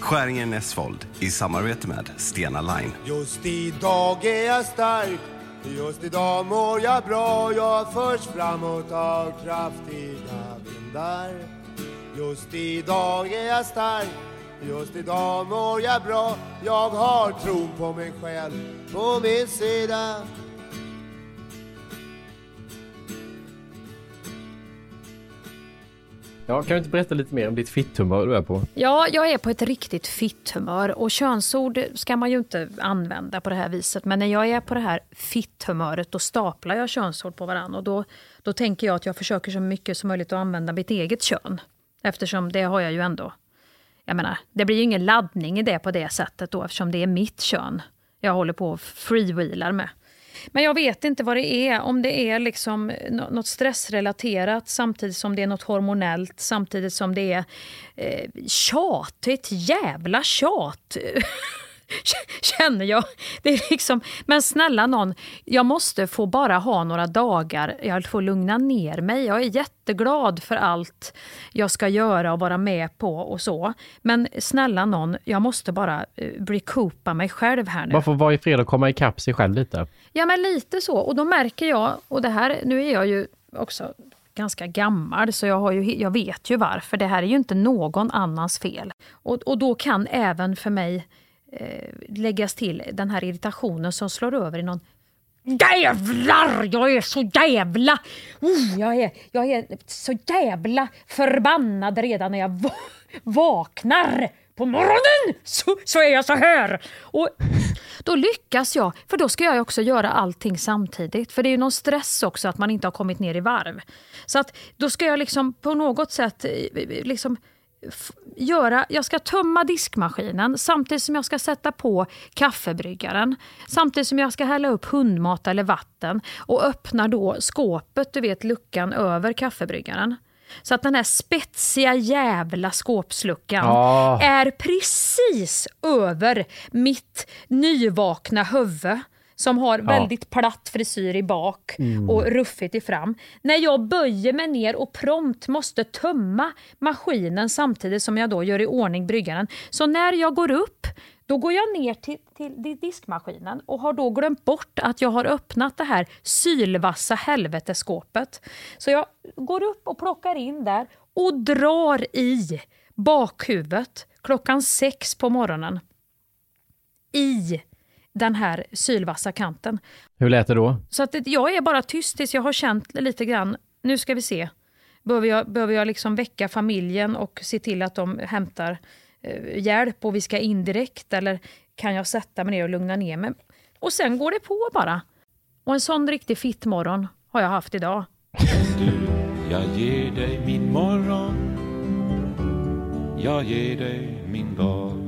Skäringen Näsfold i samarbete med Stena Line. Just idag är jag stark Just idag mår jag bra. Jag förs framåt av kraftiga vindar. Just idag är jag stark Just idag mår jag bra. Jag har tron på mig själv på min sida. Ja, kan du inte berätta lite mer om ditt fitthumör du är på? Ja, jag är på ett riktigt fitthumör och könsord ska man ju inte använda på det här viset. Men när jag är på det här fitthumöret då staplar jag könsord på varandra och då, då tänker jag att jag försöker så mycket som möjligt att använda mitt eget kön. Eftersom det har jag ju ändå. Jag menar, det blir ju ingen laddning i det på det sättet då eftersom det är mitt kön jag håller på och freewheelar med. Men jag vet inte vad det är. Om det är liksom eh, något stressrelaterat samtidigt som det är något hormonellt samtidigt som det är eh, tjat. Ett jävla tjat. känner jag. Det är liksom, men snälla någon, jag måste få bara ha några dagar, jag får lugna ner mig. Jag är jätteglad för allt jag ska göra och vara med på och så. Men snälla någon, jag måste bara eh, recoupa mig själv här nu. Bara få vara i fred och komma ikapp sig själv lite. Ja men lite så. Och då märker jag, och det här, nu är jag ju också ganska gammal så jag, har ju, jag vet ju varför. Det här är ju inte någon annans fel. Och, och då kan även för mig Eh, läggas till den här irritationen som slår över i någon Jävlar! Jag är så jävla... Oh, jag, är, jag är så jävla förbannad redan när jag va vaknar på morgonen! Så, så är jag så här! Och då lyckas jag, för då ska jag också göra allting samtidigt. För det är ju någon stress också att man inte har kommit ner i varv. Så att då ska jag liksom på något sätt eh, liksom göra, jag ska tömma diskmaskinen samtidigt som jag ska sätta på kaffebryggaren. Samtidigt som jag ska hälla upp hundmat eller vatten och öppna då skåpet, du vet luckan över kaffebryggaren. Så att den här spetsiga jävla skåpsluckan Ja. är precis över mitt nyvakna huvud som har väldigt platt frisyr i bak och ruffigt i fram. När jag böjer mig ner och prompt måste tömma maskinen samtidigt som jag då gör i ordning bryggaren. Så när jag går upp då går jag ner till, till diskmaskinen och har då glömt bort att jag har öppnat det här sylvassa helveteskåpet. Så jag går upp och plockar in där och drar i bakhuvudet klockan sex på morgonen. I den här sylvassa kanten. Hur lät det då? Så att jag är bara tyst tills jag har känt lite grann, nu ska vi se. Behöver jag, behöver jag liksom väcka familjen och se till att de hämtar eh, hjälp och vi ska in direkt eller kan jag sätta mig ner och lugna ner mig? Och sen går det på bara. Och en sån riktig fittmorgon har jag haft idag. Jag ger dig min morgon Jag ger dig min dag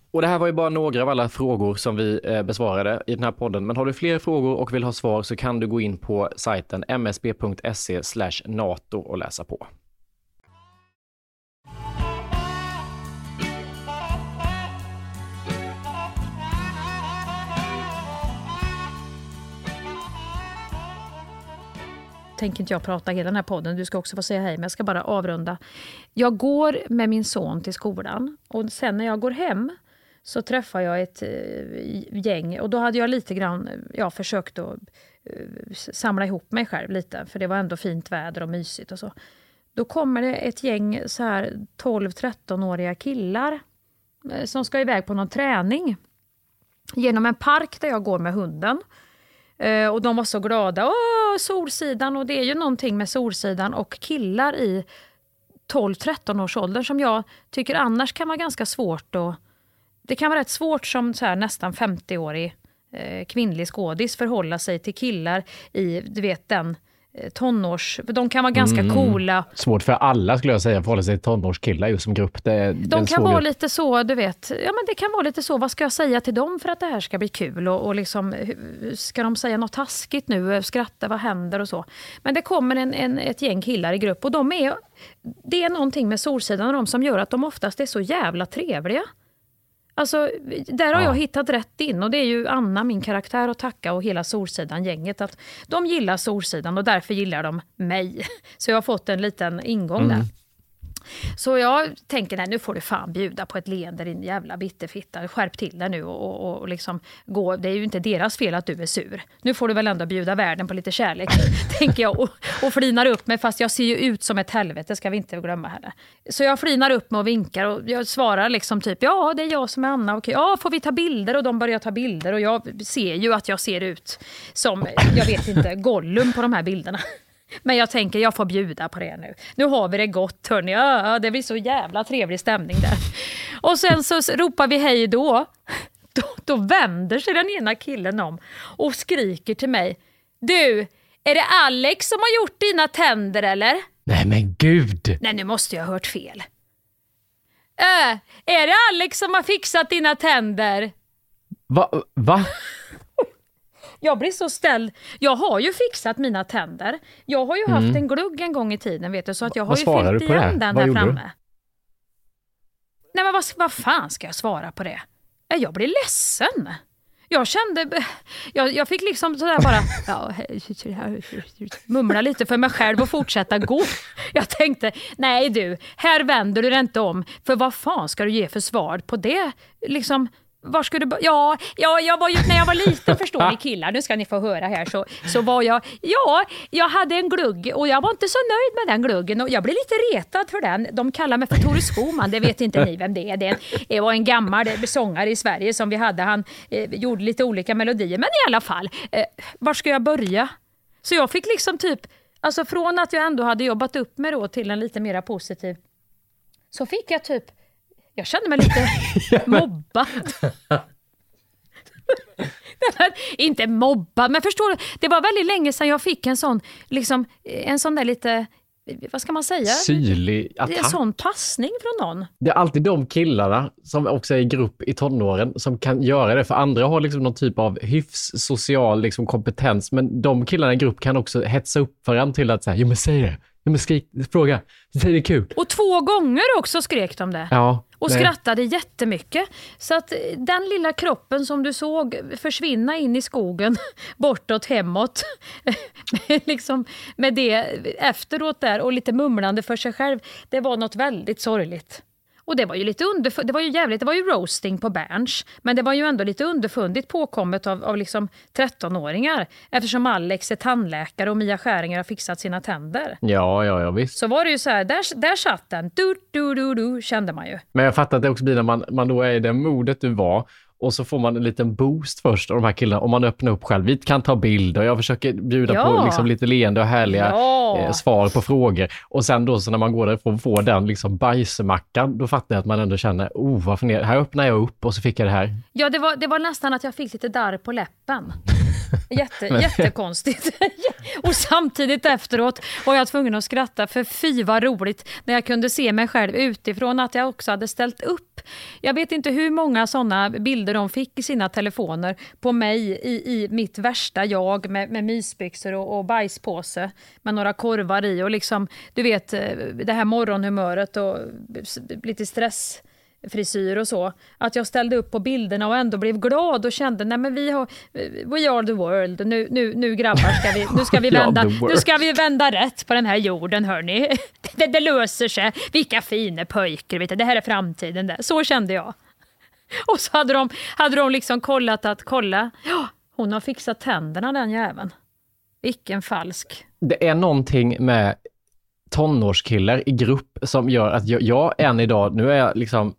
Och det här var ju bara några av alla frågor som vi eh, besvarade i den här podden. Men har du fler frågor och vill ha svar så kan du gå in på sajten msb.se nato och läsa på. tänker inte jag prata hela den här podden, du ska också få säga hej, men jag ska bara avrunda. Jag går med min son till skolan och sen när jag går hem så träffade jag ett eh, gäng och då hade jag lite grann ja, försökt att eh, samla ihop mig själv lite, för det var ändå fint väder och mysigt och så. Då kommer det ett gäng så här 12-13-åriga killar eh, som ska iväg på någon träning genom en park där jag går med hunden. Och de var så glada. Åh, Solsidan! Och det är ju någonting med Solsidan och killar i 12-13 års ålder som jag tycker annars kan vara ganska svårt att det kan vara rätt svårt som så här, nästan 50-årig eh, kvinnlig skådis förhålla sig till killar i du vet, den eh, tonårs... För de kan vara ganska Mm. coola. Svårt för alla skulle jag säga, förhålla sig till tonårskillar just som grupp. Det, De kan vara grupp. lite så, du vet, ja men det kan vara lite så, vad ska jag säga till dem för att det här ska bli kul? Och, och liksom, ska de säga något taskigt nu, skratta, vad händer och så? Men det kommer en, en, ett gäng killar i grupp och de är, det är någonting med Solsidan och de som gör att de oftast är så jävla trevliga. Alltså, där har Ja. jag hittat rätt in och det är ju Anna, min karaktär, att tacka och hela Solsidan-gänget. Att de gillar Solsidan och därför gillar de mig. Så jag har fått en liten ingång där. Så jag tänker, nej nu får du fan bjuda på ett leende din jävla bitterfitta. Skärp till dig nu och, och, och liksom gå. Det är ju inte deras fel att du är sur. Nu får du väl ändå bjuda världen på lite kärlek, tänker jag. Och, och flinar upp mig, fast jag ser ju ut som ett helvete, ska vi inte glömma heller. Så jag flinar upp mig och vinkar och jag svarar liksom typ, ja det är jag som är Anna. Okej, ja får vi ta bilder? Och de börjar ta bilder och jag ser ju att jag ser ut som, jag vet inte, Gollum på de här bilderna. Men jag tänker, jag får bjuda på det nu. Nu har vi det gott, hörni. Ja, det blir så jävla trevlig stämning där. Och sen så ropar vi hej då. Då, då vänder sig den ena killen om och skriker till mig. Du, är det Alex som har gjort dina tänder eller? Nej men gud! Nej, nu måste jag ha hört fel. Äh, är det Alex som har fixat dina tänder? Va? va? Jag blir så ställd. Jag har ju fixat mina tänder. Jag har ju haft en glugg en gång i tiden, vet du, så att jag har Vad ju fyllt igen den Vad där gjorde du? framme. Nej men vad, vad fan ska jag svara på det? Ja, Jag blir ledsen. Jag kände, jag, jag fick liksom sådär bara, ja, mumla lite för mig själv och fortsätta gå. Jag tänkte, nej du, här vänder du det inte om, för vad fan ska du ge för svar på det? Liksom, var ska du börja? ja, ja, jag var ju, när jag var liten förstår ni killar, nu ska ni få höra här, så, så var jag, ja, jag hade en glugg och jag var inte så nöjd med den gluggen och jag blev lite retad för den. De kallar mig för Tore Skoman, det vet inte ni vem det är. Det, är en- det var en gammal sångare i Sverige som vi hade, han eh, gjorde lite olika melodier, men i alla fall, eh, var ska jag börja? Så jag fick liksom typ, alltså från att jag ändå hade jobbat upp mig då till en lite mera positiv, så fick jag typ, jag kände mig lite mobbad. Inte mobbad, men förstår du, det var väldigt länge sedan jag fick en sån, liksom, en sån där lite, vad ska man säga? Syrlig En attack. sån passning från någon. Det är alltid de killarna som också är i grupp i tonåren som kan göra det. För andra har liksom någon typ av hyfs social liksom, kompetens. Men de killarna i grupp kan också hetsa upp varandra till att säga, jo men säg det. Jo men skrik, fråga. Säg det kul. Och två gånger också skrek de det. Ja. Och nej. skrattade jättemycket. Så att eh, den lilla kroppen som du såg försvinna in i skogen, bortåt, hemåt, liksom med det efteråt där och lite mumlande för sig själv, det var något väldigt sorgligt. Och det var ju lite underf- det var ju jävligt, det var ju roasting på Berns, men det var ju ändå lite underfundigt påkommet av, av liksom 13-åringar eftersom Alex är tandläkare och Mia Skäringer har fixat sina tänder. Ja, ja, ja, visst. Så var det ju så här, där, där satt den, du, du, du, du, kände man ju. Men jag fattar att det också blir när man, man då är i det modet du var och så får man en liten boost först av de här killarna om man öppnar upp själv. Vi kan ta bilder, jag försöker bjuda Ja. på liksom lite leende och härliga Ja. eh, svar på frågor. Och sen då så när man går därifrån och får den liksom bajsmackan, då fattar jag att man ändå känner, oh vad ner. här öppnar jag upp och så fick jag det här. Ja, det var, det var nästan att jag fick lite darr på läppen. Jätte, jättekonstigt. och samtidigt efteråt var jag tvungen att skratta för fy vad roligt när jag kunde se mig själv utifrån att jag också hade ställt upp. Jag vet inte hur många sådana bilder de fick i sina telefoner på mig i, i mitt värsta jag med, med mysbyxor och, och bajspåse med några korvar i och liksom, du vet, eh, det här morgonhumöret och lite stress frisyr och så. Att jag ställde upp på bilderna och ändå blev glad och kände, nej men vi har, we are the world, nu, nu, nu grabbar ska vi, nu ska vi, vända, nu ska vi vända rätt på den här jorden hörni. Det, det löser sig, vilka fina pojkar, vet du. det här är framtiden. Där. Så kände jag. Och så hade de, hade de liksom kollat att, kolla, ja, hon har fixat tänderna den jäveln. Vilken falsk. Det är någonting med tonårskillar i grupp som gör att jag, jag än idag, nu är jag liksom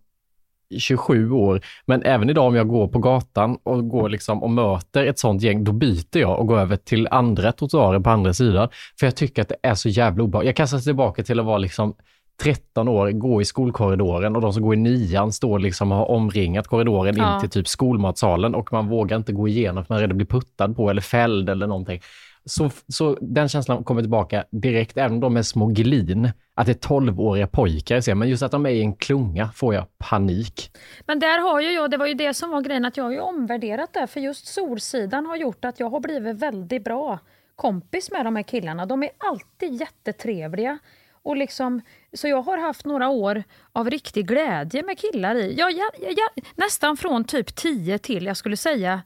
27 år, men även idag om jag går på gatan och går liksom och möter ett sånt gäng, då byter jag och går över till andra trottoarer på andra sidan. För jag tycker att det är så jävla obehagligt. Jag kastas tillbaka till att vara liksom 13 år, gå i skolkorridoren och de som går i nian står liksom och har omringat korridoren Ja. in till typ skolmatsalen och man vågar inte gå igenom för man är rädd att bli puttad på eller fälld eller någonting. Så, så den känslan kommer tillbaka direkt, även om de är små glin. Att det är 12-åriga pojkar jag ser, men just att de är i en klunga får jag panik. Men där har ju jag, det var ju det som var grejen, att jag har ju omvärderat det. För just Solsidan har gjort att jag har blivit väldigt bra kompis med de här killarna. De är alltid jättetrevliga. Och liksom, så jag har haft några år av riktig glädje med killar i. Jag, jag, jag, nästan från typ 10 till, jag skulle säga,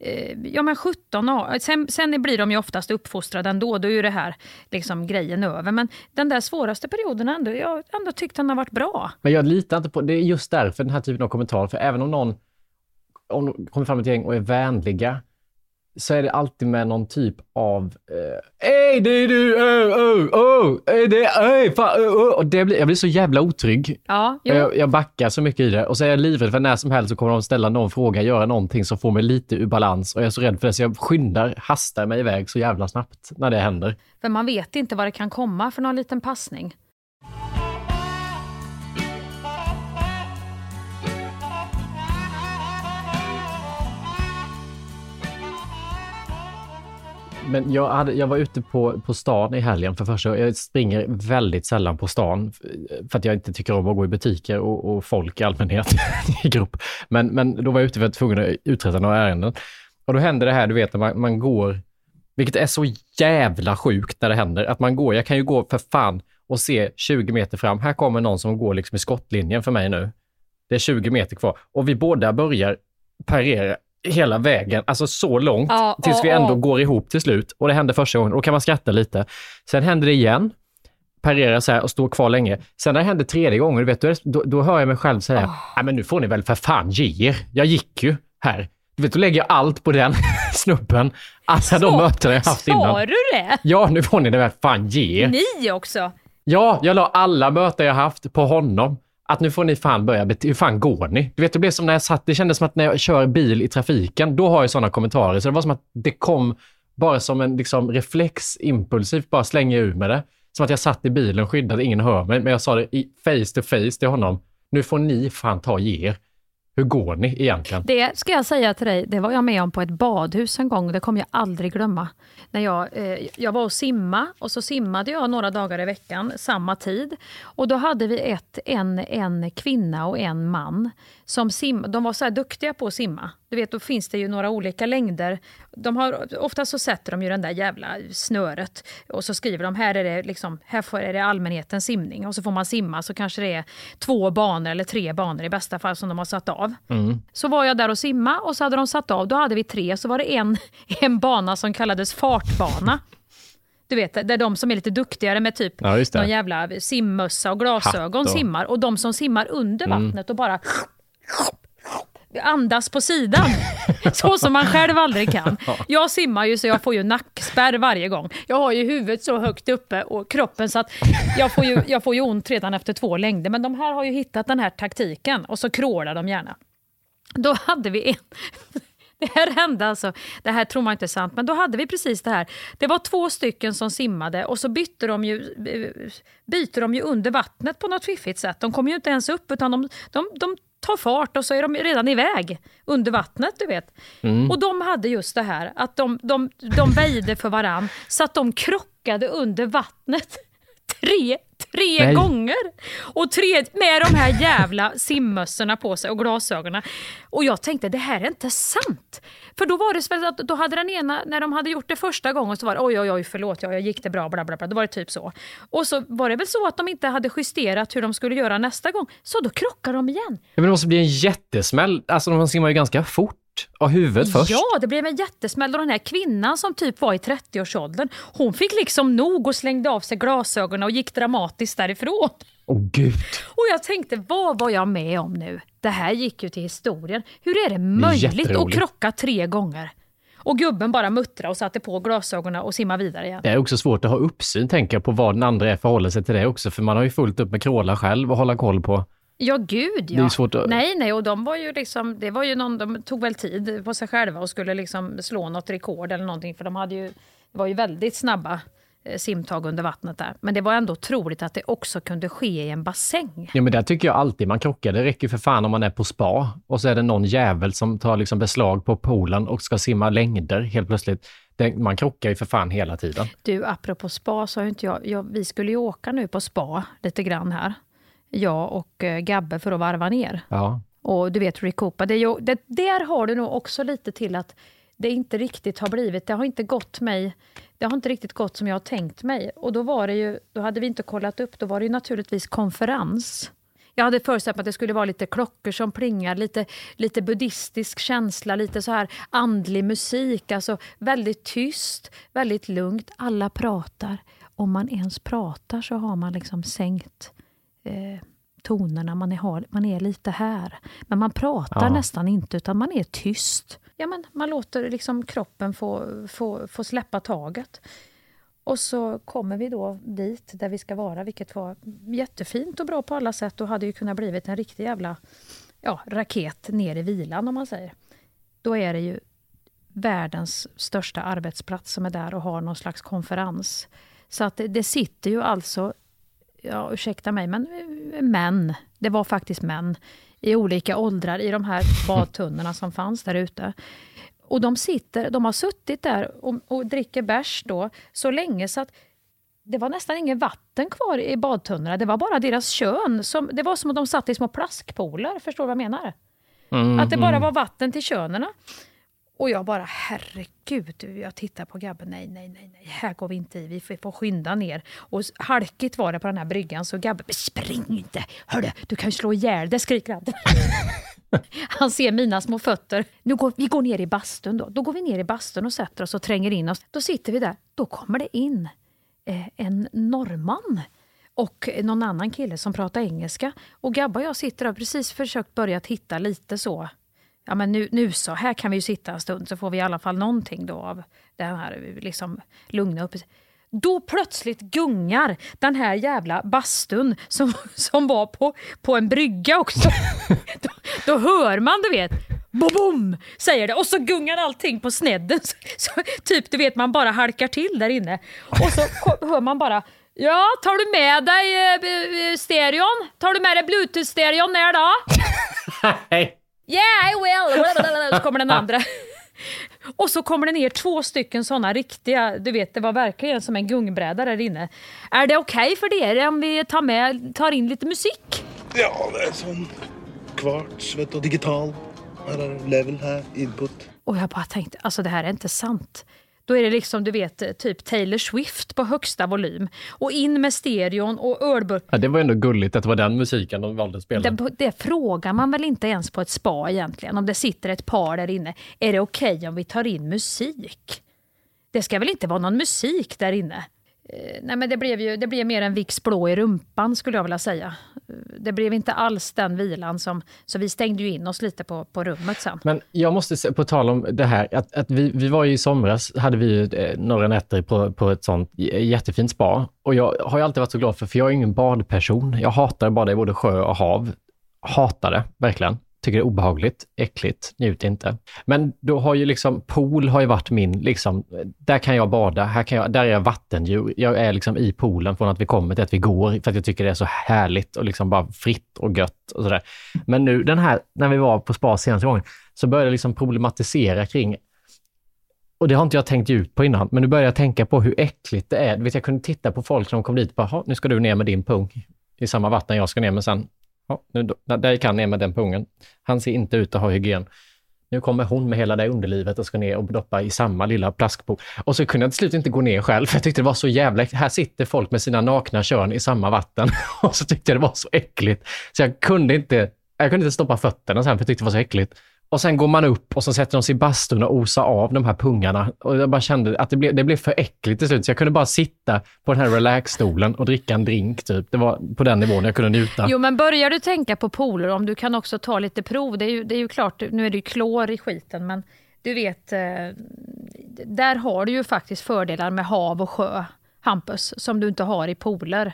Eh, ja men 17 år. Sen, sen blir de ju oftast uppfostrade ändå, då är ju det här liksom grejen över. Men den där svåraste perioden, ändå, jag har ändå tyckt den har varit bra. Men jag litar inte på, det är just därför den här typen av kommentarer, för även om någon om de kommer fram ett gäng och är vänliga, så är det alltid med någon typ av eh, Ey, det är du! Oh, oh, oh, det, ey, fan, oh, oh. Och det blir, jag blir så jävla otrygg. Ja, jo. Jag, jag backar så mycket i det och så är jag livrädd för när som helst så kommer de ställa någon fråga, göra någonting som får mig lite ur balans och jag är så rädd för det så jag skyndar, hastar mig iväg så jävla snabbt när det händer. För man vet inte vad det kan komma för någon liten passning. Men jag, hade, jag var ute på, på stan i helgen för första Jag springer väldigt sällan på stan för att jag inte tycker om att gå i butiker och, och folk i allmänhet i grupp. Men, men då var jag ute för att tvungen att uträtta några ärenden. Och då händer det här, du vet, när man, man går, vilket är så jävla sjukt när det händer, att man går, jag kan ju gå för fan och se 20 meter fram. Här kommer någon som går liksom i skottlinjen för mig nu. Det är 20 meter kvar och vi båda börjar parera hela vägen, alltså så långt, Ja, tills ja, vi ändå ja. går ihop till slut. Och det händer första gången, och då kan man skratta lite. Sen händer det igen, parerar så här och står kvar länge. Sen när det händer tredje gången, vet, då, då, då hör jag mig själv säga, nej men nu får ni väl för fan ge er. Jag gick ju här. Du vet, då lägger jag allt på den snubben. Alla de möten jag haft Sa innan. du det? Ja, nu får ni det väl fan ge er. Ni också? Ja, jag la alla möten jag haft på honom. Att nu får ni fan börja bete- Hur fan går ni? Du vet, det blev som när jag satt, det kändes som att när jag kör bil i trafiken, då har jag sådana kommentarer. Så det var som att det kom bara som en liksom, reflex, impulsivt, bara slänger jag ur med det. Som att jag satt i bilen skyddad, ingen hör mig, men jag sa det i face to face till honom. Nu får ni fan ta och ge er. Hur går ni egentligen? Det ska jag säga till dig, det var jag med om på ett badhus en gång. Det kommer jag aldrig glömma. När jag, eh, jag var och simma och så simmade jag några dagar i veckan, samma tid. Och då hade vi ett, en, en kvinna och en man. Som sim, de var så här duktiga på att simma. Du vet, då finns det ju några olika längder. De har, ofta så sätter de ju den där jävla snöret och så skriver de här är det, liksom, här får, är det allmänhetens simning. Och så får man simma så kanske det är två banor eller tre banor i bästa fall som de har satt av. Så var jag där och simma och så hade de satt av, då hade vi tre, så var det en, en bana som kallades fartbana. Du vet, där de som är lite duktigare med typ Ja, någon jävla simmössa och glasögon och- simmar. Och de som simmar under Mm. vattnet och bara andas på sidan. Så som man själv aldrig kan. Jag simmar ju så jag får ju nackspärr varje gång. Jag har ju huvudet så högt uppe och kroppen så att jag får ju, jag får ju ont redan efter två längder. Men de här har ju hittat den här taktiken och så krålar de gärna. Då hade vi en... Det här hände alltså, det här tror man inte är sant, men då hade vi precis det här. Det var två stycken som simmade och så bytte de ju, eh, byter de ju under vattnet på något fiffigt sätt. De kommer ju inte ens upp utan de, de, de tar fart och så är de redan iväg under vattnet, du vet. Och de hade just det här att de, de, de väjde för varann så att de krockade under vattnet tre, tre Nej. gånger. Och tre, med de här jävla simmössorna på sig och glasögonen. Och jag tänkte, det här är inte sant. För då var det så att då hade den ena, när de hade gjort det första gången så var det oj, oj, oj, förlåt, ja, jag gick det bra, bla, bla, bla. Då var det typ så. Och så var det väl så att de inte hade justerat hur de skulle göra nästa gång. Så då krockade de igen. Ja, men det måste bli en jättesmäll. Alltså, de simmar ju ganska fort. Och huvudet först. Ja, det blev en jättesmäll. Och den här kvinnan som typ var i 30-årsåldern, hon fick liksom nog och slängde av sig glasögonen och gick dramatiskt därifrån. Åh gud. Och jag tänkte, vad var jag med om nu? Det här gick ju till historien. Hur är det möjligt att krocka tre gånger? Och gubben bara muttrade och satte på glasögonen och simma vidare igen. Det är också svårt att ha uppsyn, tänker jag, på vad den andra är förhåller sig till det också. För man har ju fullt upp med kråla själv och hålla koll på. Ja, gud ja. är ju svårt att- Nej, nej, och de var ju liksom, det var ju någon, de tog väl tid på sig själva och skulle liksom slå något rekord eller någonting, för de hade ju, det var ju väldigt snabba eh, simtag under vattnet där. Men det var ändå troligt att det också kunde ske i en bassäng. Ja, men där tycker jag alltid man krockar. Det räcker för fan om man är på spa och så är det någon jävel som tar liksom beslag på poolen och ska simma längder helt plötsligt. Det, man krockar ju för fan hela tiden. Du, apropå spa, så har inte jag, jag... Vi skulle ju åka nu på spa lite grann här. Jag och eh, Gabbe för att varva ner. Ja. Och du vet Recopa, det, ju- det, där har du nog också lite till att det inte riktigt har blivit, det har inte gått mig, det har inte riktigt gått som jag har tänkt mig. Och då var det ju, då hade vi inte kollat upp, då var det ju naturligtvis konferens. Jag hade föreställt mig att det skulle vara lite klockor som plingar, lite, lite buddhistisk känsla, lite så här andlig musik, alltså väldigt tyst, väldigt lugnt. Alla pratar. Om man ens pratar så har man liksom sänkt eh, tonerna, man är, man är lite här. Men man pratar Ja. nästan inte, utan man är tyst. Ja, men man låter liksom kroppen få, få, få släppa taget. Och så kommer vi då dit där vi ska vara, vilket var jättefint och bra på alla sätt och hade ju kunnat blivit en riktig jävla ja, raket ner i vilan om man säger. Då är det ju världens största arbetsplats som är där och har någon slags konferens. Så att det, det sitter ju alltså, ja ursäkta mig, men män, det var faktiskt män i olika åldrar i de här badtunnorna som fanns där ute. Och de sitter, de har suttit där och, och dricker bärs då så länge så att det var nästan ingen vatten kvar i badtunnorna. Det var bara deras kön. Som, det var som att de satt i små plaskpooler. Förstår du vad jag menar? Mm, Att det bara var vatten till könerna. Och jag bara, herregud, jag tittar på Gabbe. nej, nej, nej, nej, här går vi inte i, vi får, får skynda ner. Och halkigt var det på den här bryggan, så Gabbe spring inte, hörru, du kan ju slå ihjäl dig, skriker han. Han ser mina små fötter. Nu går, vi går ner i bastun då. Då går vi ner i bastun och sätter oss och tränger in oss. Då sitter vi där. Då kommer det in eh, en norrman och någon annan kille som pratar engelska. Och Gabba och jag sitter och har precis försökt börja titta lite så. Ja men nu, nu så, här kan vi ju sitta en stund så får vi i alla fall någonting då av den här liksom lugna upp. Då plötsligt gungar den här jävla bastun som, som var på, på en brygga också. då, då hör man, du vet, bom, säger det. Och så gungar allting på snedden. Så, så, typ, du vet, man bara halkar till där inne. Och så hör man bara, ja, tar du med dig eh, stereon? Tar du med dig bluetooth-stereon ner då? Nej. Yeah, I will! Så kommer den andra. Och så kommer det ner två stycken såna riktiga, du vet det var verkligen som en gungbräda där inne. Är det okej för er om vi tar, med, tar in lite musik? Ja, det är sån kvarts, vet du, digital. Här är level här, input. Och jag bara tänkte, alltså det här är inte sant. Då är det liksom, du vet, typ Taylor Swift på högsta volym. Och in med stereon och ölburk. Ja, det var ändå gulligt att det var den musiken de valde att spela. Det, det frågar man väl inte ens på ett spa egentligen, om det sitter ett par där inne. Är det okej om vi tar in musik? Det ska väl inte vara någon musik där inne? Eh, nej men det blev ju det blev mer en Vicks blå i rumpan skulle jag vilja säga. Eh, det blev inte alls den vilan som... Så vi stängde ju in oss lite på, på rummet sen. Men jag måste säga, på tal om det här, att, att vi, vi var ju i somras, hade vi ju eh, några nätter på, på ett sånt jättefint spa. Och jag har ju alltid varit så glad för, för jag är ingen badperson. Jag hatar att bada i både sjö och hav. Hatar det, verkligen. Tycker det är obehagligt, äckligt, njuter inte. Men då har ju liksom, pool har ju varit min, liksom, där kan jag bada, här kan jag, där är jag vattendjur. Jag är liksom i poolen från att vi kommer till att vi går, för att jag tycker det är så härligt och liksom bara fritt och gött och sådär. Men nu, den här, när vi var på spa senaste gången, så började jag liksom problematisera kring och det har inte jag tänkt ut på innan, men nu börjar jag tänka på hur äckligt det är. Du vet, jag kunde titta på folk som kom dit och bara, nu ska du ner med din pung i samma vatten jag ska ner med sen. Ja, nu, då- där gick han ner med den pungen. Han ser inte ut att ha hygien. Nu kommer hon med hela det underlivet och ska ner och doppa i samma lilla plaskbok. Och så kunde jag till slut inte gå ner själv, för jag tyckte det var så jävla äckligt. Här sitter folk med sina nakna kön i samma vatten och så tyckte jag det var så äckligt. Så jag kunde inte, jag kunde inte stoppa fötterna sen, för jag tyckte det var så äckligt. Och sen går man upp och så sätter de sig i bastun och osar av de här pungarna. Och jag bara kände att det blev, det blev för äckligt till slut, så jag kunde bara sitta på den här relaxstolen och dricka en drink, typ. Det var på den nivån jag kunde njuta. Jo, men börjar du tänka på pooler, om du kan också ta lite prov. Det är ju, det är ju klart, nu är det ju klor i skiten, men du vet, eh, där har du ju faktiskt fördelar med hav och sjö, Hampus, som du inte har i pooler.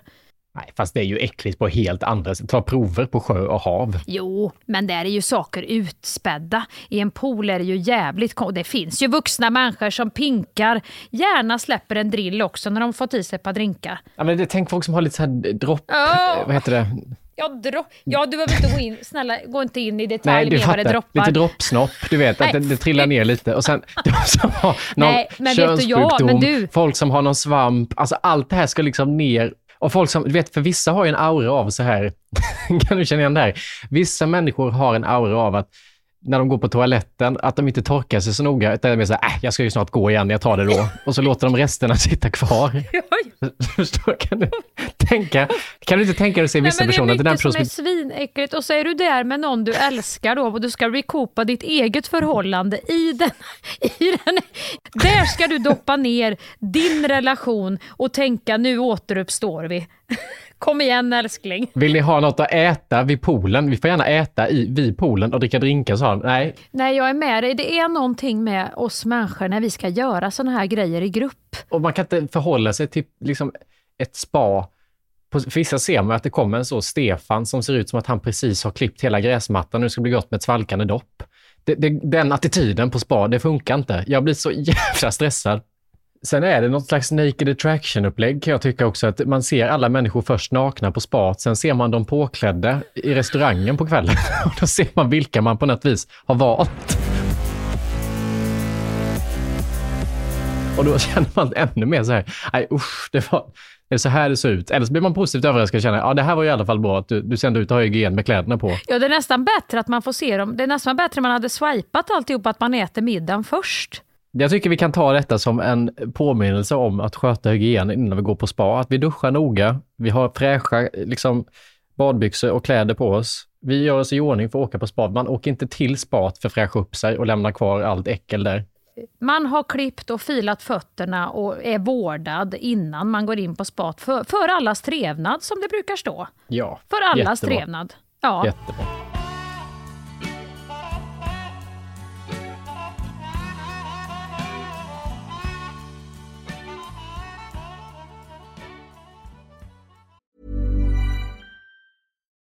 Nej, fast det är ju äckligt på helt andra sätt. Ta prover på sjö och hav. Jo, men där är ju saker utspädda. I en pool är det ju jävligt Det finns ju vuxna människor som pinkar, gärna släpper en drill också när de fått i sig ett par drinkar. Ja, men det, tänk folk som har lite så här dropp... Ja. Vad heter det? Ja, dropp. ja, du behöver inte gå in, snälla gå inte in i detalj Nej, du med vad det fattar. droppar. Lite droppsnopp, du vet, att det, det trillar ner lite. Och sen de som har någon Nej, men vet du, ja, könssjukdom, men du- folk som har någon svamp, alltså allt det här ska liksom ner. Och folk som, du vet, för vissa har ju en aura av så här, kan du känna igen det här? Vissa människor har en aura av att när de går på toaletten, att de inte torkar sig så noga, utan de är så här, äh, jag ska ju snart gå igen, jag tar det då. Och så låter de resterna sitta kvar. Förstår kan du tänka? Kan du inte tänka dig att se Nej, vissa det personer, är att den mycket som personen är svinäckligt och så är du där med någon du älskar då och du ska recoupa ditt eget förhållande i den, i den. Där ska du doppa ner din relation och tänka nu återuppstår vi. Kom igen älskling. Vill ni ha något att äta vid poolen? Vi får gärna äta i, vid poolen och dricka drinkar, sa han. Nej, Nej, jag är med dig. Det är någonting med oss människor när vi ska göra såna här grejer i grupp. och man kan inte förhålla sig till liksom, ett spa. På för vissa ser man att det kommer en så Stefan som ser ut som att han precis har klippt hela gräsmattan och det ska bli gott med ett svalkande dopp. Det, det, den attityden på spa, det funkar inte. Jag blir så jävla stressad. Sen är det något slags naked attraction-upplägg kan jag tycka också. Att man ser alla människor först nakna på spat, sen ser man dem påklädda i restaurangen på kvällen. Och då ser man vilka man på något vis har valt. Och då känner man ännu mer så här, nej usch, det var, Är det så här det ser ut. Eller så blir man positivt överraskad och känner, ja det här var i alla fall bra att du, du ser ändå ut att ha hygien med kläderna på. Ja, det är nästan bättre att man får se dem. Det är nästan bättre om man hade swipat alltihop att man äter middagen först. Jag tycker vi kan ta detta som en påminnelse om att sköta hygien innan vi går på spa. Att vi duschar noga, vi har fräscha liksom, badbyxor och kläder på oss. Vi gör oss i ordning för att åka på spa. Man åker inte till spat för att fräscha upp sig och lämna kvar allt äckel där. Man har klippt och filat fötterna och är vårdad innan man går in på spat. För, för allas trevnad som det brukar stå. Ja, För allas jättebra. trevnad. Ja. Jättebra.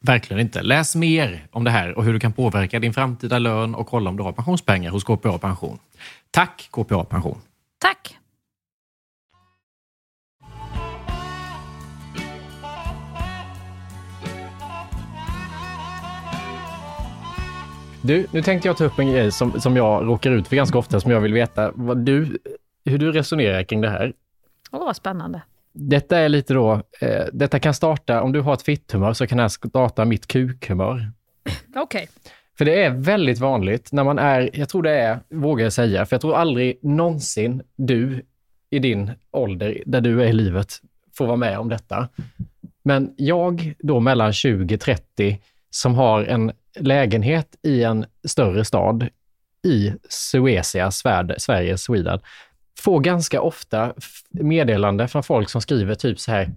Verkligen inte. Läs mer om det här och hur du kan påverka din framtida lön och kolla om du har pensionspengar hos KPA Pension. Tack KPA Pension! Tack! Du, nu tänkte jag ta upp en grej som, som jag råkar ut för ganska ofta, som jag vill veta vad du, hur du resonerar kring det här. Åh, vad spännande. Detta är lite då, eh, detta kan starta, om du har ett fitthumör så kan det här starta mitt kukhumör. Okej. Okay. För det är väldigt vanligt när man är, jag tror det är, vågar jag säga, för jag tror aldrig någonsin du i din ålder, där du är i livet, får vara med om detta. Men jag då mellan 20-30 som har en lägenhet i en större stad i Suecia, Sverige, Sweden, får ganska ofta meddelande från folk som skriver typ så här.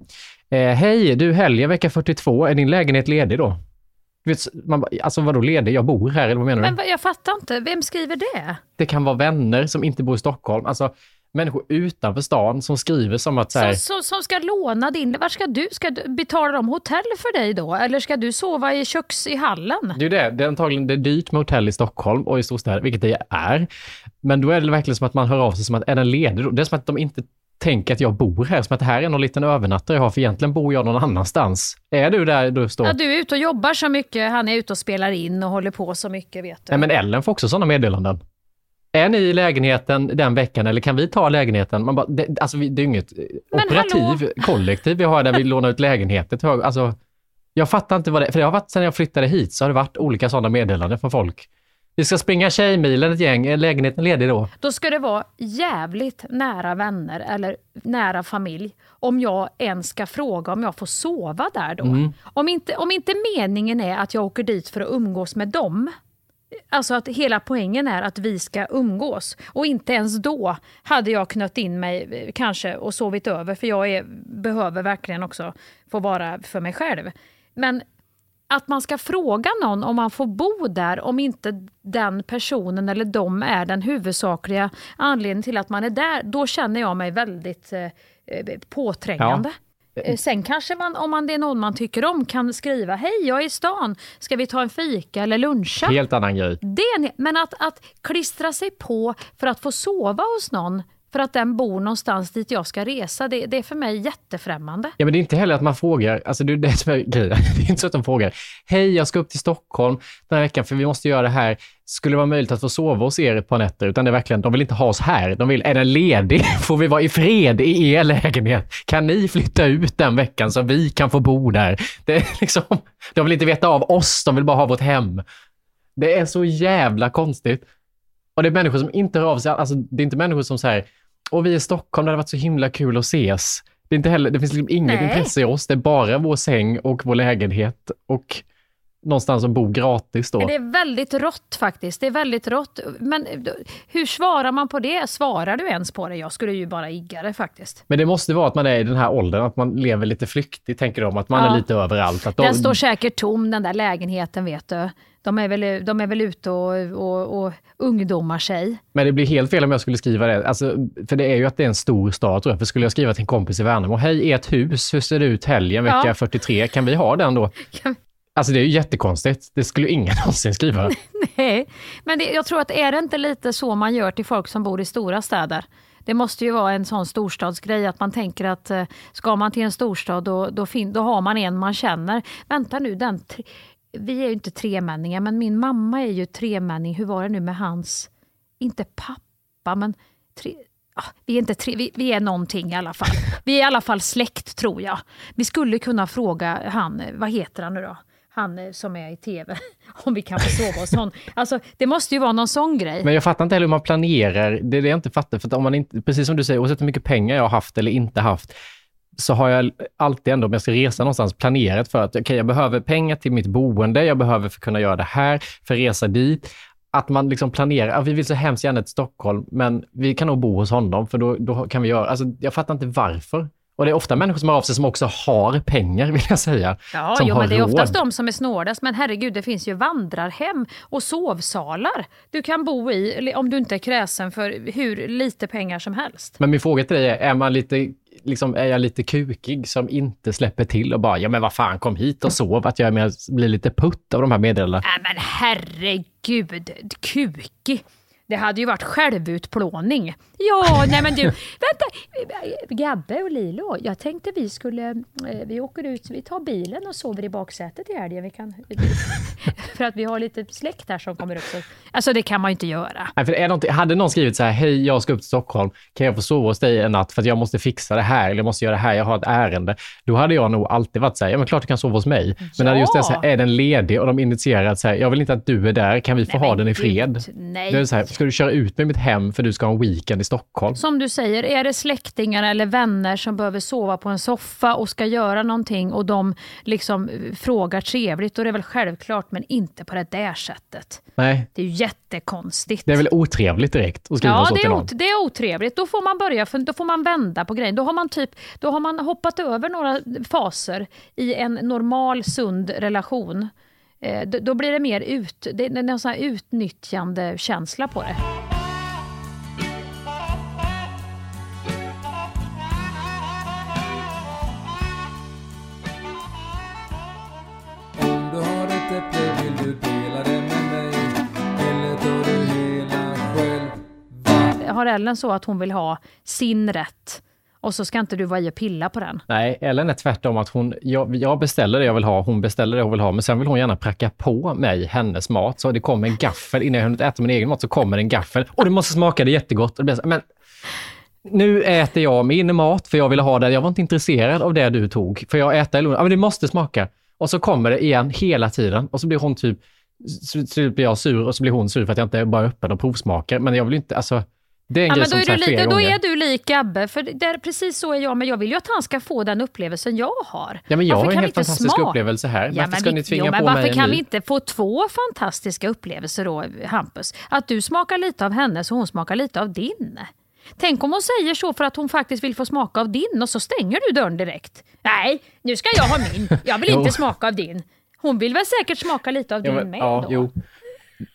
Eh, Hej, du helgen vecka 42, är din lägenhet ledig då? Vet, man, alltså vadå ledig? Jag bor här, eller vad menar du? Men jag fattar inte, vem skriver det? Det kan vara vänner som inte bor i Stockholm. Alltså, människor utanför stan som skriver som att... Så här, som, som, som, ska låna din... Var ska du? Ska du, betala de hotell för dig då? Eller ska du sova i köks i hallen? Det är det. Det är antagligen det är dyrt med hotell i Stockholm och i storstäder, vilket det är. Men då är det verkligen som att man hör av sig som att, är den ledig? Det är som att de inte tänker att jag bor här, som att det här är någon liten övernattare jag har, för egentligen bor jag någon annanstans. Är du där du står? Ja, du är ute och jobbar så mycket, han är ute och spelar in och håller på så mycket, vet du. Nej, men Ellen får också sådana meddelanden. Är ni i lägenheten den veckan eller kan vi ta lägenheten? Man bara, det, alltså, det är ju inget men operativ, hallå? kollektiv vi har där vi lånar ut lägenheter alltså, Jag fattar inte vad det är, för det har varit sedan jag flyttade hit så har det varit olika sådana meddelanden från folk. Vi ska springa Tjejmilen ett gäng, är lägenheten ledig då? Då ska det vara jävligt nära vänner eller nära familj om jag ens ska fråga om jag får sova där då. Mm. Om, inte, om inte meningen är att jag åker dit för att umgås med dem, Alltså att hela poängen är att vi ska umgås. Och inte ens då hade jag knött in mig eh, kanske och sovit över, för jag är, behöver verkligen också få vara för mig själv. Men att man ska fråga någon om man får bo där om inte den personen eller de är den huvudsakliga anledningen till att man är där, då känner jag mig väldigt eh, eh påträngande. Ja. Eh, sen kanske man, om man, det är någon man tycker om, kan skriva Hej, jag är i stan. Ska vi ta en fika eller luncha? Helt annan grej. Det, men att, att klistra sig på för att få sova hos någon för att den bor någonstans dit jag ska resa, det, det, är för mig jättefrämmande. Ja, men det är inte heller att man frågar, alltså det är det som är grejen. Det är inte så att de frågar, hej, jag ska upp till Stockholm den här veckan för vi måste göra det här. Skulle det vara möjligt att få sova hos er ett par nätter? Utan det är verkligen, de vill inte ha oss här. De vill, är den ledig? Får vi vara i fred i er lägenhet? Kan ni flytta ut den veckan så vi kan få bo där? Det är liksom, de vill inte veta av oss, de vill bara ha vårt hem. Det är så jävla konstigt. Och det är människor som inte hör av sig. Alltså, det är inte människor som säger och vi i Stockholm, det hade varit så himla kul att ses. Det, är inte heller, det finns liksom inget Nej. intresse i oss, det är bara vår säng och vår lägenhet och någonstans att bo gratis då. Det är väldigt rått faktiskt. Det är väldigt rått. Men hur svarar man på det? Svarar du ens på det? Jag skulle ju bara igga det faktiskt. Men det måste vara att man är i den här åldern, att man lever lite flyktigt, tänker de. Att man ja. är lite överallt. Att de... Den står säkert tom, den där lägenheten, vet du. De är väl, de är väl ute och, och, och ungdomar sig. Men det blir helt fel om jag skulle skriva det. Alltså, för det är ju att det är en stor stad tror jag. För skulle jag skriva till en kompis i Värnamo, hej ert hus, hur ser det ut helgen vecka ja. 43? Kan vi ha den då? Alltså det är ju jättekonstigt. Det skulle ingen någonsin skriva. Nej, men det, jag tror att är det inte lite så man gör till folk som bor i stora städer? Det måste ju vara en sån storstadsgrej att man tänker att eh, ska man till en storstad då, då, fin- då har man en man känner. Vänta nu, den vi är ju inte tremänningar, men min mamma är ju tremänning. Hur var det nu med hans, inte pappa, men tre, ah, vi, är inte tre, vi, vi, är någonting i alla fall. Vi är i alla fall släkt tror jag. Vi skulle kunna fråga han, eh, vad heter han nu då? Han eh, som är i TV, om vi kan få sova hos honom. Alltså, det måste ju vara någon sån grej. Men jag fattar inte heller hur man planerar. Det är det jag inte fattar. För om man inte, precis som du säger, oavsett hur mycket pengar jag har haft eller inte haft, så har jag alltid ändå, om jag ska resa någonstans, planerat för att okay, jag behöver pengar till mitt boende, jag behöver för att kunna göra det här, för att resa dit. att man liksom planerar, ja, vi vill så hemskt gärna till Stockholm, men vi kan nog bo hos honom, för då, då kan vi göra, alltså jag fattar inte varför. Och det är ofta människor som har av sig som också har pengar, vill jag säga. Ja, som jo, har men det är råd. oftast de som är snålast. Men herregud, det finns ju vandrarhem och sovsalar du kan bo i om du inte är kräsen för hur lite pengar som helst. Men min fråga till dig är, är, man lite, liksom, är jag lite kukig som inte släpper till och bara, ja men vad fan, kom hit och sov, att jag är med, blir lite putt av de här meddelandena? Nej men herregud, kukig. Det hade ju varit självutplåning. Ja, nej men du, vänta. Gabbe och Lilo, jag tänkte vi skulle, eh, vi åker ut, vi tar bilen och sover i baksätet i helgen. Vi kan, för att vi har lite släkt här som kommer upp. Så, alltså det kan man ju inte göra. Nej, för är hade någon skrivit så här, hej, jag ska upp till Stockholm, kan jag få sova hos dig en natt för att jag måste fixa det här, eller jag måste göra det här, jag har ett ärende. Då hade jag nog alltid varit så här, ja men klart du kan sova hos mig. Men när just det så här, är den ledig och de initierar att så här, jag vill inte att du är där, kan vi få Nej, ha den i fred? nej. Det är så här, ska du köra ut med mitt hem för du ska ha en weekend i Stockholm? Som du säger, är det släktingar eller vänner som behöver sova på en soffa och ska göra någonting och de liksom eh, frågar trevligt, då är det väl självklart, men inte på det där sättet. Nej, Det är ju jättekonstigt. det är väl otrevligt direkt att skriva Ja, så det till någon. ot- det är otrevligt. Då får man börja, för då får man vända på grejen. Då har man, typ, då har man hoppat över några faser i en normal, sund relation. Eh, då, blir det mer ut, det är en sån här utnyttjande känsla på det. Om du har ett äpple vill du dela det med mig. Eller tar du hela själv. Har Ellen så att hon vill ha sin rätt och så ska inte du vara i och pilla på den? Nej, Ellen är tvärtom att hon, jag, jag beställer det jag vill ha, hon beställer det hon vill ha, men sen vill hon gärna pracka på mig hennes mat. Så det kommer en gaffel, innan jag hunnit äta min egen mat så kommer en gaffel och det måste smaka det jättegott. Och det blir så, men nu äter jag min mat för jag ville ha det. Jag var inte intresserad av det du tog, för jag äter lunch. Ja, men det måste smaka. Och så kommer det igen hela tiden och så blir hon typ, så, så blir jag sur och så blir hon sur för att jag inte bara är öppen och provsmakar. Men jag vill ju inte, alltså, det är en Ja, grej men då, är du lite, då är du lik Gabbe, för det är precis så är jag, men jag vill ju att han ska få den upplevelsen jag har. Ja, men jag Varför har en helt fantastisk smaka? upplevelse här. Ja, Varför men ska vi- ni tvinga jo, men på varför mig kan vi inte få två fantastiska upplevelser då, Hampus? Att du smakar lite av hennes och hon smakar lite av din. Tänk om hon säger så för att hon faktiskt vill få smaka av din och så stänger du dörren direkt. Nej, nu ska jag ha min. Jag vill inte smaka av din. Hon vill väl säkert smaka lite av Ja, din men, med ja, då? jo.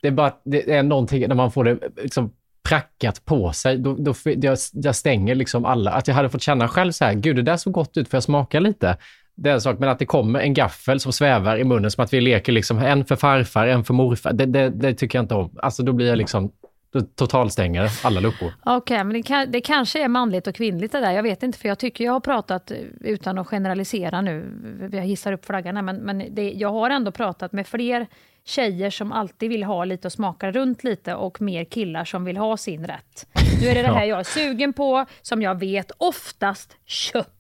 Det är bara det är någonting när man får det liksom prackat på sig. Då, då, jag, jag stänger liksom alla. Att jag hade fått känna själv så här, gud det där såg gott ut, för jag smaka lite? Det är en sak, men att det kommer en gaffel som svävar i munnen som att vi leker liksom en för farfar, en för morfar. Det, det, det tycker jag inte om. Alltså då blir jag liksom, då totalstänger alla luckor. Okej, men det, kan, det kanske är manligt och kvinnligt det där. Jag vet inte, för jag tycker jag har pratat, eh, utan att generalisera nu, jag hissar upp flaggan här, men, men det, jag har ändå pratat med fler tjejer som alltid vill ha lite och smaka runt lite och mer killar som vill ha sin rätt. Nu är det det här jag är sugen på, som jag vet, oftast kött.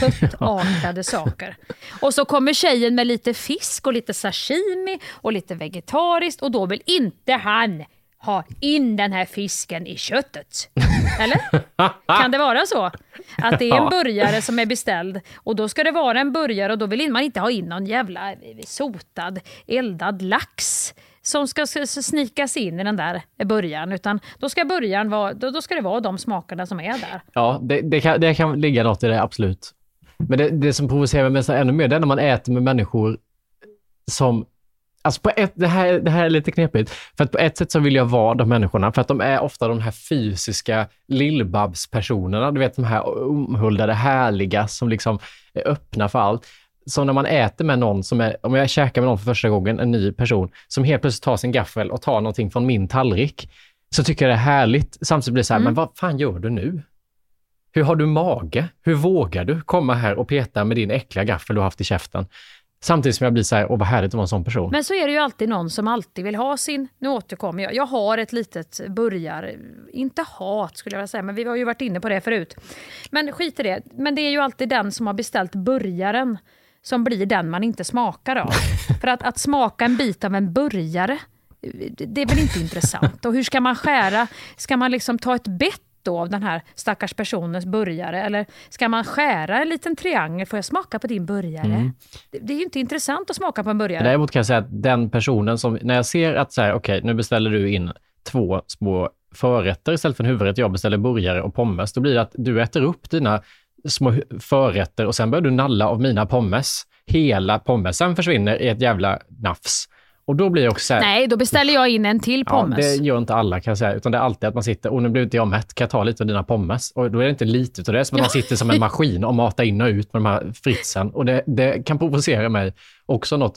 Köttartade saker. Och så kommer tjejen med lite fisk och lite sashimi och lite vegetariskt och då vill inte han ha in den här fisken i köttet. Eller? Kan det vara så? Att det är en burgare som är beställd och då ska det vara en burgare och då vill man inte ha in någon jävla sotad eldad lax som ska snikas in i den där burgaren. Utan då ska burgaren vara, då, då ska det vara de smakerna som är där. Ja, det, det, kan, det kan ligga något i det, absolut. Men det, det som provocerar mig ännu mer, det är när man äter med människor som... Alltså på ett, det, här, det här är lite knepigt, för att på ett sätt så vill jag vara de människorna, för att de är ofta de här fysiska lillbabs-personerna, du vet de här omhuldade, härliga, som liksom är öppna för allt. Så när man äter med någon som är, om jag käkar med någon för första gången, en ny person, som helt plötsligt tar sin gaffel och tar någonting från min tallrik, så tycker jag det är härligt. Samtidigt blir det så här, men vad fan gör du nu? Hur har du mage? Hur vågar du komma här och peta med din äckliga gaffel du har haft i käften? Samtidigt som jag blir så här, åh vad härligt att vara en sån person. Men så är det ju alltid någon som alltid vill ha sin... Nu återkommer jag. Jag har ett litet burgar... Inte hat skulle jag vilja säga, men vi har ju varit inne på det förut. Men skit i det. Men det är ju alltid den som har beställt burgaren som blir den man inte smakar av. För att, att smaka en bit av en burgare, det är väl inte intressant. Och hur ska man skära? Ska man liksom ta ett bett då av den här stackars personens burgare? Eller ska man skära en liten triangel? Får jag smaka på din burgare? Mm. Det, det är ju inte intressant att smaka på en burgare. Däremot kan jag säga att den personen som, när jag ser att så här, okej, nu beställer du in två små förrätter istället för en huvudrätt, jag beställer burgare och pommes, då blir det att du äter upp dina små förrätter och sen börjar du nalla av mina pommes. Hela pommesen försvinner i ett jävla nafs. Och då blir jag också så här, Nej, då beställer jag in en till pommes. Ja, det gör inte alla kan jag säga, utan det är alltid att man sitter, och nu blev inte jag mätt, kan jag ta lite av dina pommes? Och då är det inte lite utav det, som att man sitter som en maskin och matar in och ut med de här fritsen. Och det, det kan provocera mig också något,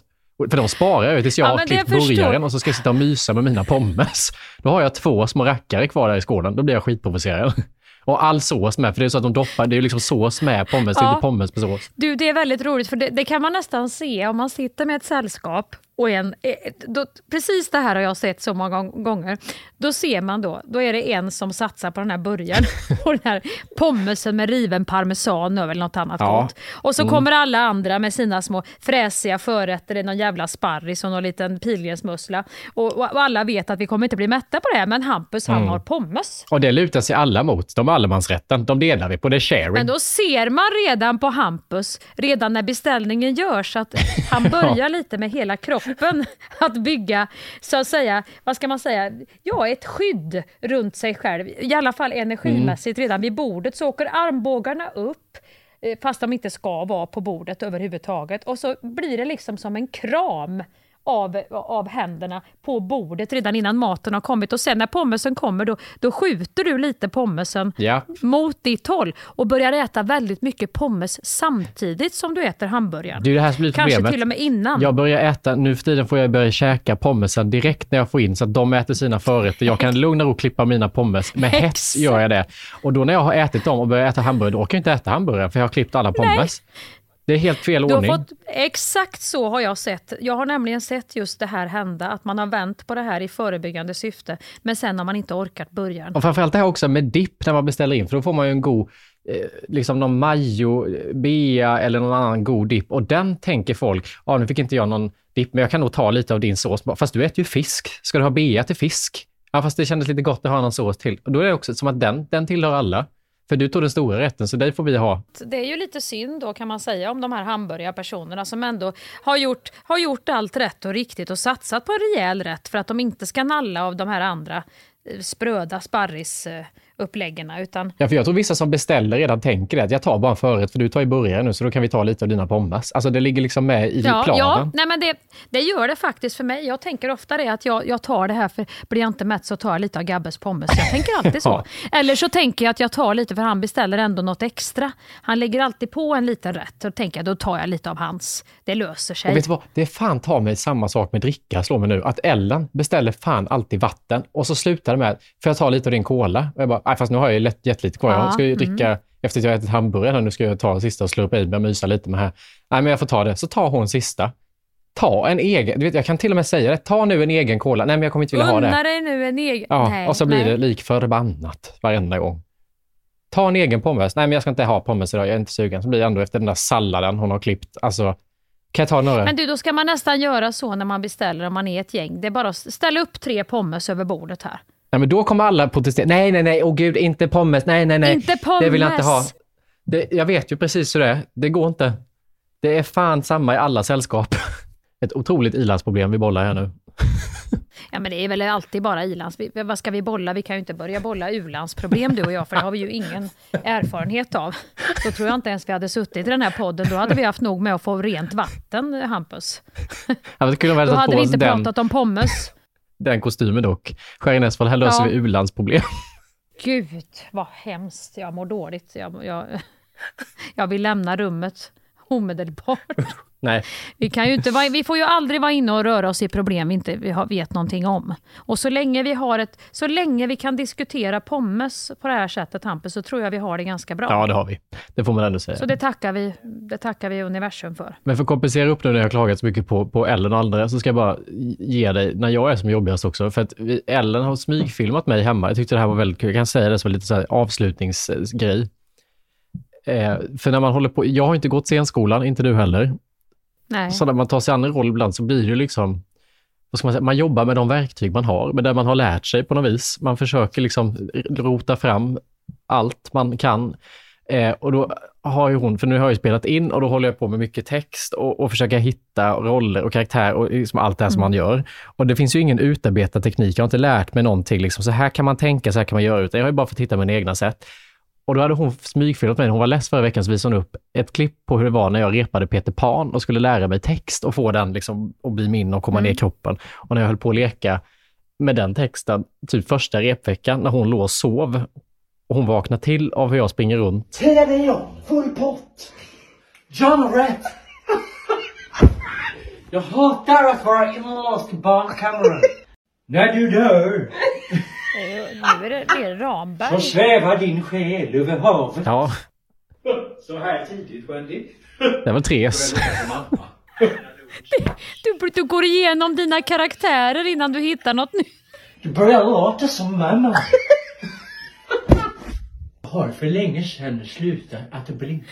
för de sparar jag ju tills jag Ja, har klippt burgaren och så ska jag sitta och mysa med mina pommes. Då har jag två små rackare kvar där i skålen, då blir jag skitprovocerad. Och all sås med, för det är så att de doppar, det är liksom sås med pommes, det är Ja. inte pommes med sås. Du, det är väldigt roligt för det, det kan man nästan se om man sitter med ett sällskap och en, eh, då, precis det här har jag sett så många gång- gånger. Då ser man då, då är det en som satsar på den här burgaren och den här pommesen med riven parmesan över eller något annat Ja. gott. Och så Mm. kommer alla andra med sina små fräsiga förrätter, är någon jävla sparris och någon liten pilgrimsmussla. Och, och, och alla vet att vi kommer inte bli mätta på det här, men Hampus han Mm. har pommes. Och det lutar sig alla mot, de allemansrätten, de delar vi på, det är sharing. Men då ser man redan på Hampus, redan när beställningen görs, att han börjar lite med hela kroppen att bygga, så att säga, vad ska man säga, ja ett skydd runt sig själv. I alla fall energimässigt redan vid bordet så åker armbågarna upp, eh, fast de inte ska vara på bordet överhuvudtaget. Och så blir det liksom som en kram av, av händerna på bordet redan innan maten har kommit. Och sen när pommesen kommer då, då skjuter du lite pommesen Ja. mot ditt håll och börjar äta väldigt mycket pommes samtidigt som du äter hamburgaren. Det är det här som blir Kanske problemet. till och med innan. Jag börjar äta, nu för tiden får jag börja käka pommesen direkt när jag får in, så att de äter sina förrätter. Jag kan lugna och klippa mina pommes. Med hets gör jag det. Och då när jag har ätit dem och börjar äta hamburgare, då orkar jag inte äta hamburgare, för jag har klippt alla pommes. Det är helt fel Du ordning. fått, exakt så har jag sett. Jag har nämligen sett just det här hända, att man har vänt på det här i förebyggande syfte, men sen har man inte orkat början. Och framförallt det här också med dipp när man beställer in, för då får man ju en god, eh, liksom någon majo, eh, bea eller någon annan god dipp. Och den tänker folk, ja nu fick inte jag någon dipp, men jag kan nog ta lite av din sås. Fast du äter ju fisk. Ska du ha bea till fisk? Ja, fast det kändes lite gott att ha någon sås till. Och då är det också som att den, den tillhör alla. För du tog den stora rätten, så dig får vi ha. Det är ju lite synd då kan man säga om de här hamburgarpersonerna som ändå har gjort, har gjort allt rätt och riktigt och satsat på en rejäl rätt för att de inte ska nalla av de här andra eh, spröda sparris... Eh, sparrisuppläggen. Utan Ja, för jag tror vissa som beställer redan tänker det, att jag tar bara en förrätt, för du tar ju burgare nu, så då kan vi ta lite av dina pommes. Alltså det ligger liksom med i Ja, planen. ja nej men det, det gör det faktiskt för mig. Jag tänker ofta det att jag, jag tar det här, för blir jag inte mätt så tar jag lite av Gabbes pommes. Jag tänker alltid så. Ja. Eller så tänker jag att jag tar lite, för han beställer ändå något extra. Han lägger alltid på en liten rätt. Då tänker jag, då tar jag lite av hans. Det löser sig. Och vet du vad? Det är fan ta mig samma sak med dricka, slår mig nu. Att Ellen beställer fan alltid vatten och så slutar det med, får jag ta lite av din cola? Och jag bara, nej fast nu har jag ju lätt, jättelite kvar. Ja, Jag ska ju dricka, mm. efter att jag ätit hamburgare, nu ska jag ta sista och slurpa i mig och mysa lite med här. Nej men jag får ta det. Så tar hon sista. Ta en egen, du vet jag kan till och med säga det, ta nu en egen cola. Nej men jag kommer inte vilja ha Unna det. dig nu en egen... Ja, nej, och så blir nej. det lik förbannat varenda gång. Ta en egen pommes. Nej men jag ska inte ha pommes idag, jag är inte sugen. Så blir det ändå efter den där salladen hon har klippt. Alltså, kan jag ta några? Men du, då ska man nästan göra så när man beställer om man är ett gäng. Det är bara att ställa upp tre pommes över bordet här. Nej, men då kommer alla protestera. Nej, nej, nej, åh gud, inte pommes. Nej, nej, nej. Inte Det vill jag inte ha. pommes! Det, jag vet ju precis hur det är. Det går inte. Det är fan samma i alla sällskap. Ett otroligt ilandsproblem vi bollar här nu. Ja, men det är väl alltid bara ilands... Vad ska vi bolla? Vi kan ju inte börja bolla u-landsproblem du och jag, för det har vi ju ingen erfarenhet av. Då tror jag inte ens vi hade suttit i den här podden. Då hade vi haft nog med att få rent vatten, Hampus. Ha Då hade vi inte den, pratat om pommes. Den kostymen dock. Skärinäsfall, här löser Ja. vi u-landsproblem. Gud, vad hemskt. Jag mår dåligt. Jag, jag, jag vill lämna rummet omedelbart. Nej, Vi, kan ju inte vi får ju aldrig vara inne och röra oss i problem vi inte vet någonting om. Och så länge vi har ett, så länge vi kan diskutera pommes på det här sättet, Hampus, så tror jag vi har det ganska bra. ja det har vi. Det får man ändå säga. Så det tackar, vi, det tackar vi universum för. Men för att kompensera upp nu när jag har klagat så mycket på, på Ellen och andra, så ska jag bara ge dig, när jag är som jobbigast också, för att vi, Ellen har smygfilmat mig hemma. Jag tyckte det här var väldigt kul. Jag kan säga det som lite så här avslutningsgrej. Eh, för när man håller på, jag har inte gått scenskolan, inte du heller. Nej. Så när man tar sig an en roll ibland så blir det liksom, vad ska man säga, man jobbar med de verktyg man har, med det man har lärt sig på något vis. Man försöker liksom rota fram allt man kan. Eh, och då har ju hon, för nu har jag ju spelat in och då håller jag på med mycket text och, och försöka hitta roller och karaktär och liksom allt det här som man gör. Och det finns ju ingen utarbetad teknik, jag har inte lärt mig någonting. Liksom, så här kan man tänka, så här kan man göra, utan jag har ju bara fått hitta mina egna sätt. Och då hade hon smygfilmat mig. Hon var less förra veckan så visade hon upp ett klipp på hur det var när jag repade Peter Pan och skulle lära mig text och få den liksom att bli min och komma ner i kroppen. Och när jag höll på att leka med den texten, typ första repveckan, när hon låg och sov och hon vaknar till av hur jag springer runt. Tia Leon, full pott. John Rätt. Jag hatar att vara inlåst i barnkammaren. När du dör Nu är det, det är Ramberg. så svävar din själ över havet. Ja, Så här tidigt, Wendy. det var Therese. Du, du går igenom dina karaktärer innan du hittar något nytt. Du börjar låta som mamma. Jag har för länge sedan slutat att blinka.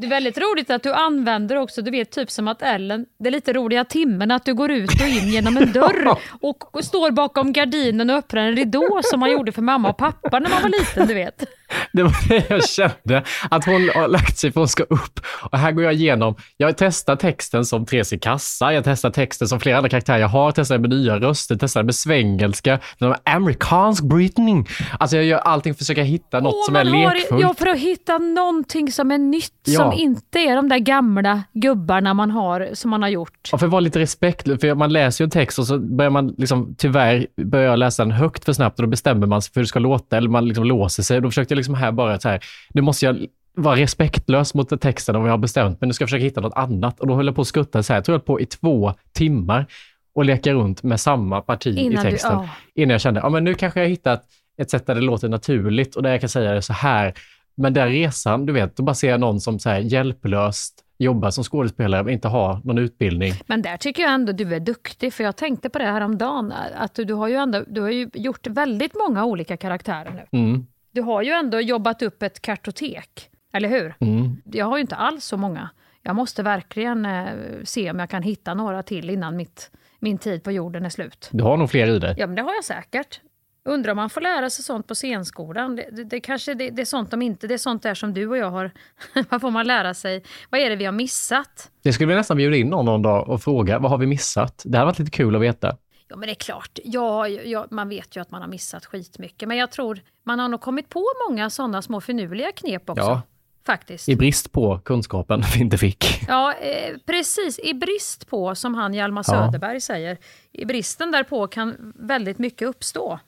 Det är väldigt roligt att du använder också, du vet typ som att Ellen, det är lite roliga timmen att du går ut och in genom en dörr och, står bakom gardinen och öppnar en ridå som man gjorde för mamma och pappa när man var liten, du vet. Det var det jag kände, att hon har lagt sig för hon ska upp. Och här går jag igenom, jag testar texten som Therese i kassa, jag testar texten som flera andra karaktärer jag har, testar med nya röster, testar med svengelska, med amerikansk brytning. Alltså jag gör allting för att försöka hitta något Åh, som är lekfullt. Ja, för att hitta någonting som är nytt, Ja. som inte är de där gamla gubbarna man har, som man har gjort. Ja, för att vara lite respektlös, för man läser ju en text och så börjar man liksom, tyvärr, börjar läsa den högt för snabbt och då bestämmer man sig för hur det ska låta eller man liksom låser sig. Då försökte jag liksom här bara så här, nu måste jag vara respektlös mot texten om jag har bestämt men nu ska jag försöka hitta något annat. Och då höll jag på att skutta så här, jag tror jag på i två timmar och leka runt med samma parti Innan i du- texten. ja. Innan jag kände, ja men nu kanske jag har hittat ett sätt där det låter naturligt och där jag kan säga det så här. Men den resan, du vet, då bara ser jag någon som så här hjälplöst jobbar som skådespelare men inte har någon utbildning. Men där tycker jag ändå du är duktig, för jag tänkte på det här om dagen att du, du har ju ändå du har ju gjort väldigt många olika karaktärer nu. Mm. Du har ju ändå jobbat upp ett kartotek, eller hur? Mm. Jag har ju inte alls så många. Jag måste verkligen eh, se om jag kan hitta några till innan mitt, min tid på jorden är slut. Du har nog fler i dig. Ja, men det har jag säkert. Undrar om man får lära sig sånt på scenskolan. Det, det, det kanske det, det är sånt de inte, det är sånt där som du och jag har. Vad får man lära sig? Vad är det vi har missat? Det skulle vi nästan bjuda in någon någon dag och fråga, vad har vi missat? Det hade varit lite kul att veta. Ja, men det är klart. Ja, ja, man vet ju att man har missat skitmycket. Men jag tror man har nog kommit på många sådana små finurliga knep också. Ja. Faktiskt. I brist på kunskapen vi inte fick. Ja, eh, precis. I brist på, som han Hjalmar Ja. Söderberg säger, i bristen därpå kan väldigt mycket uppstå.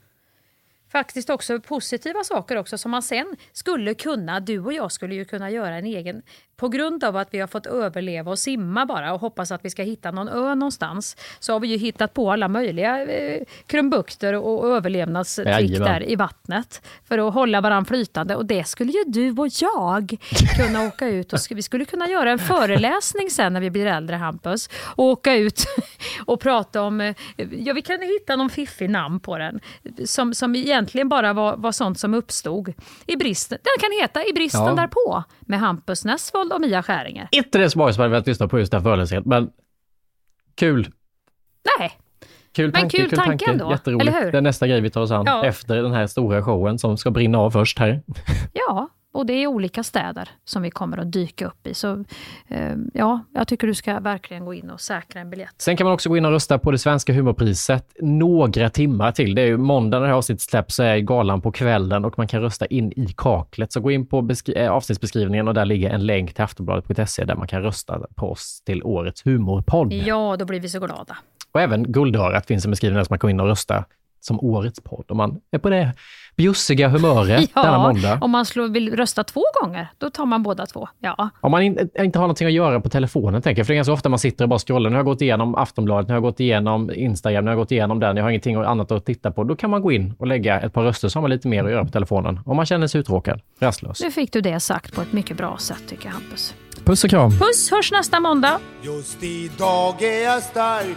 Faktiskt också positiva saker också som man sen skulle kunna, du och jag skulle ju kunna göra en egen, på grund av att vi har fått överleva och simma bara och hoppas att vi ska hitta någon ö någonstans, så har vi ju hittat på alla möjliga eh, krumbukter och överlevnadstrick där i vattnet för att hålla varandra flytande. Och det skulle ju du och jag kunna åka ut och vi skulle kunna göra en föreläsning sen när vi blir äldre, Hampus, och åka ut och prata om, eh, ja vi kan hitta någon fiffig namn på den, som, som egentligen bara var, var sånt som uppstod i bristen. Den kan heta I bristen Ja. därpå med Hampus Nessvold och Mia Skäringer. Inte det jag hade velat lyssna på just den föreläsningen, men kul. Nej, Kul Men tanke, kul tanke ändå, Jätteroligt. eller hur? Det är nästa grej vi tar oss an Ja. efter den här stora showen som ska brinna av först här. ja, och det är olika städer som vi kommer att dyka upp i. Så eh, ja, jag tycker du ska verkligen gå in och säkra en biljett. Sen kan man också gå in och rösta på det svenska humorpriset några timmar till. Det är ju måndag när det här avsnittet släpps så är galan på kvällen och man kan rösta in i kaklet. Så gå in på eh, avsnittsbeskrivningen och där ligger en länk till aftonbladet.se där man kan rösta på oss till årets humorpodd. Ja, då blir vi så glada. Och även Guldörat finns en beskrivning där man kan gå in och rösta som årets podd om man är på det bjussiga humöret denna måndag. om man slår, vill rösta två gånger, då tar man båda två. Ja. Om man in, inte har någonting att göra på telefonen, tänker jag. För det är ganska ofta man sitter och bara scrollar. Nu har jag gått igenom Aftonbladet, nu har jag gått igenom Instagram, nu har jag gått igenom den. Jag har ingenting annat att titta på. Då kan man gå in och lägga ett par röster så har man lite mer att göra på telefonen. Om man känner sig uttråkad, rastlös. Nu fick du det sagt på ett mycket bra sätt tycker jag Hampus. Puss och kram! Puss, hörs nästa måndag. Just idag är jag stark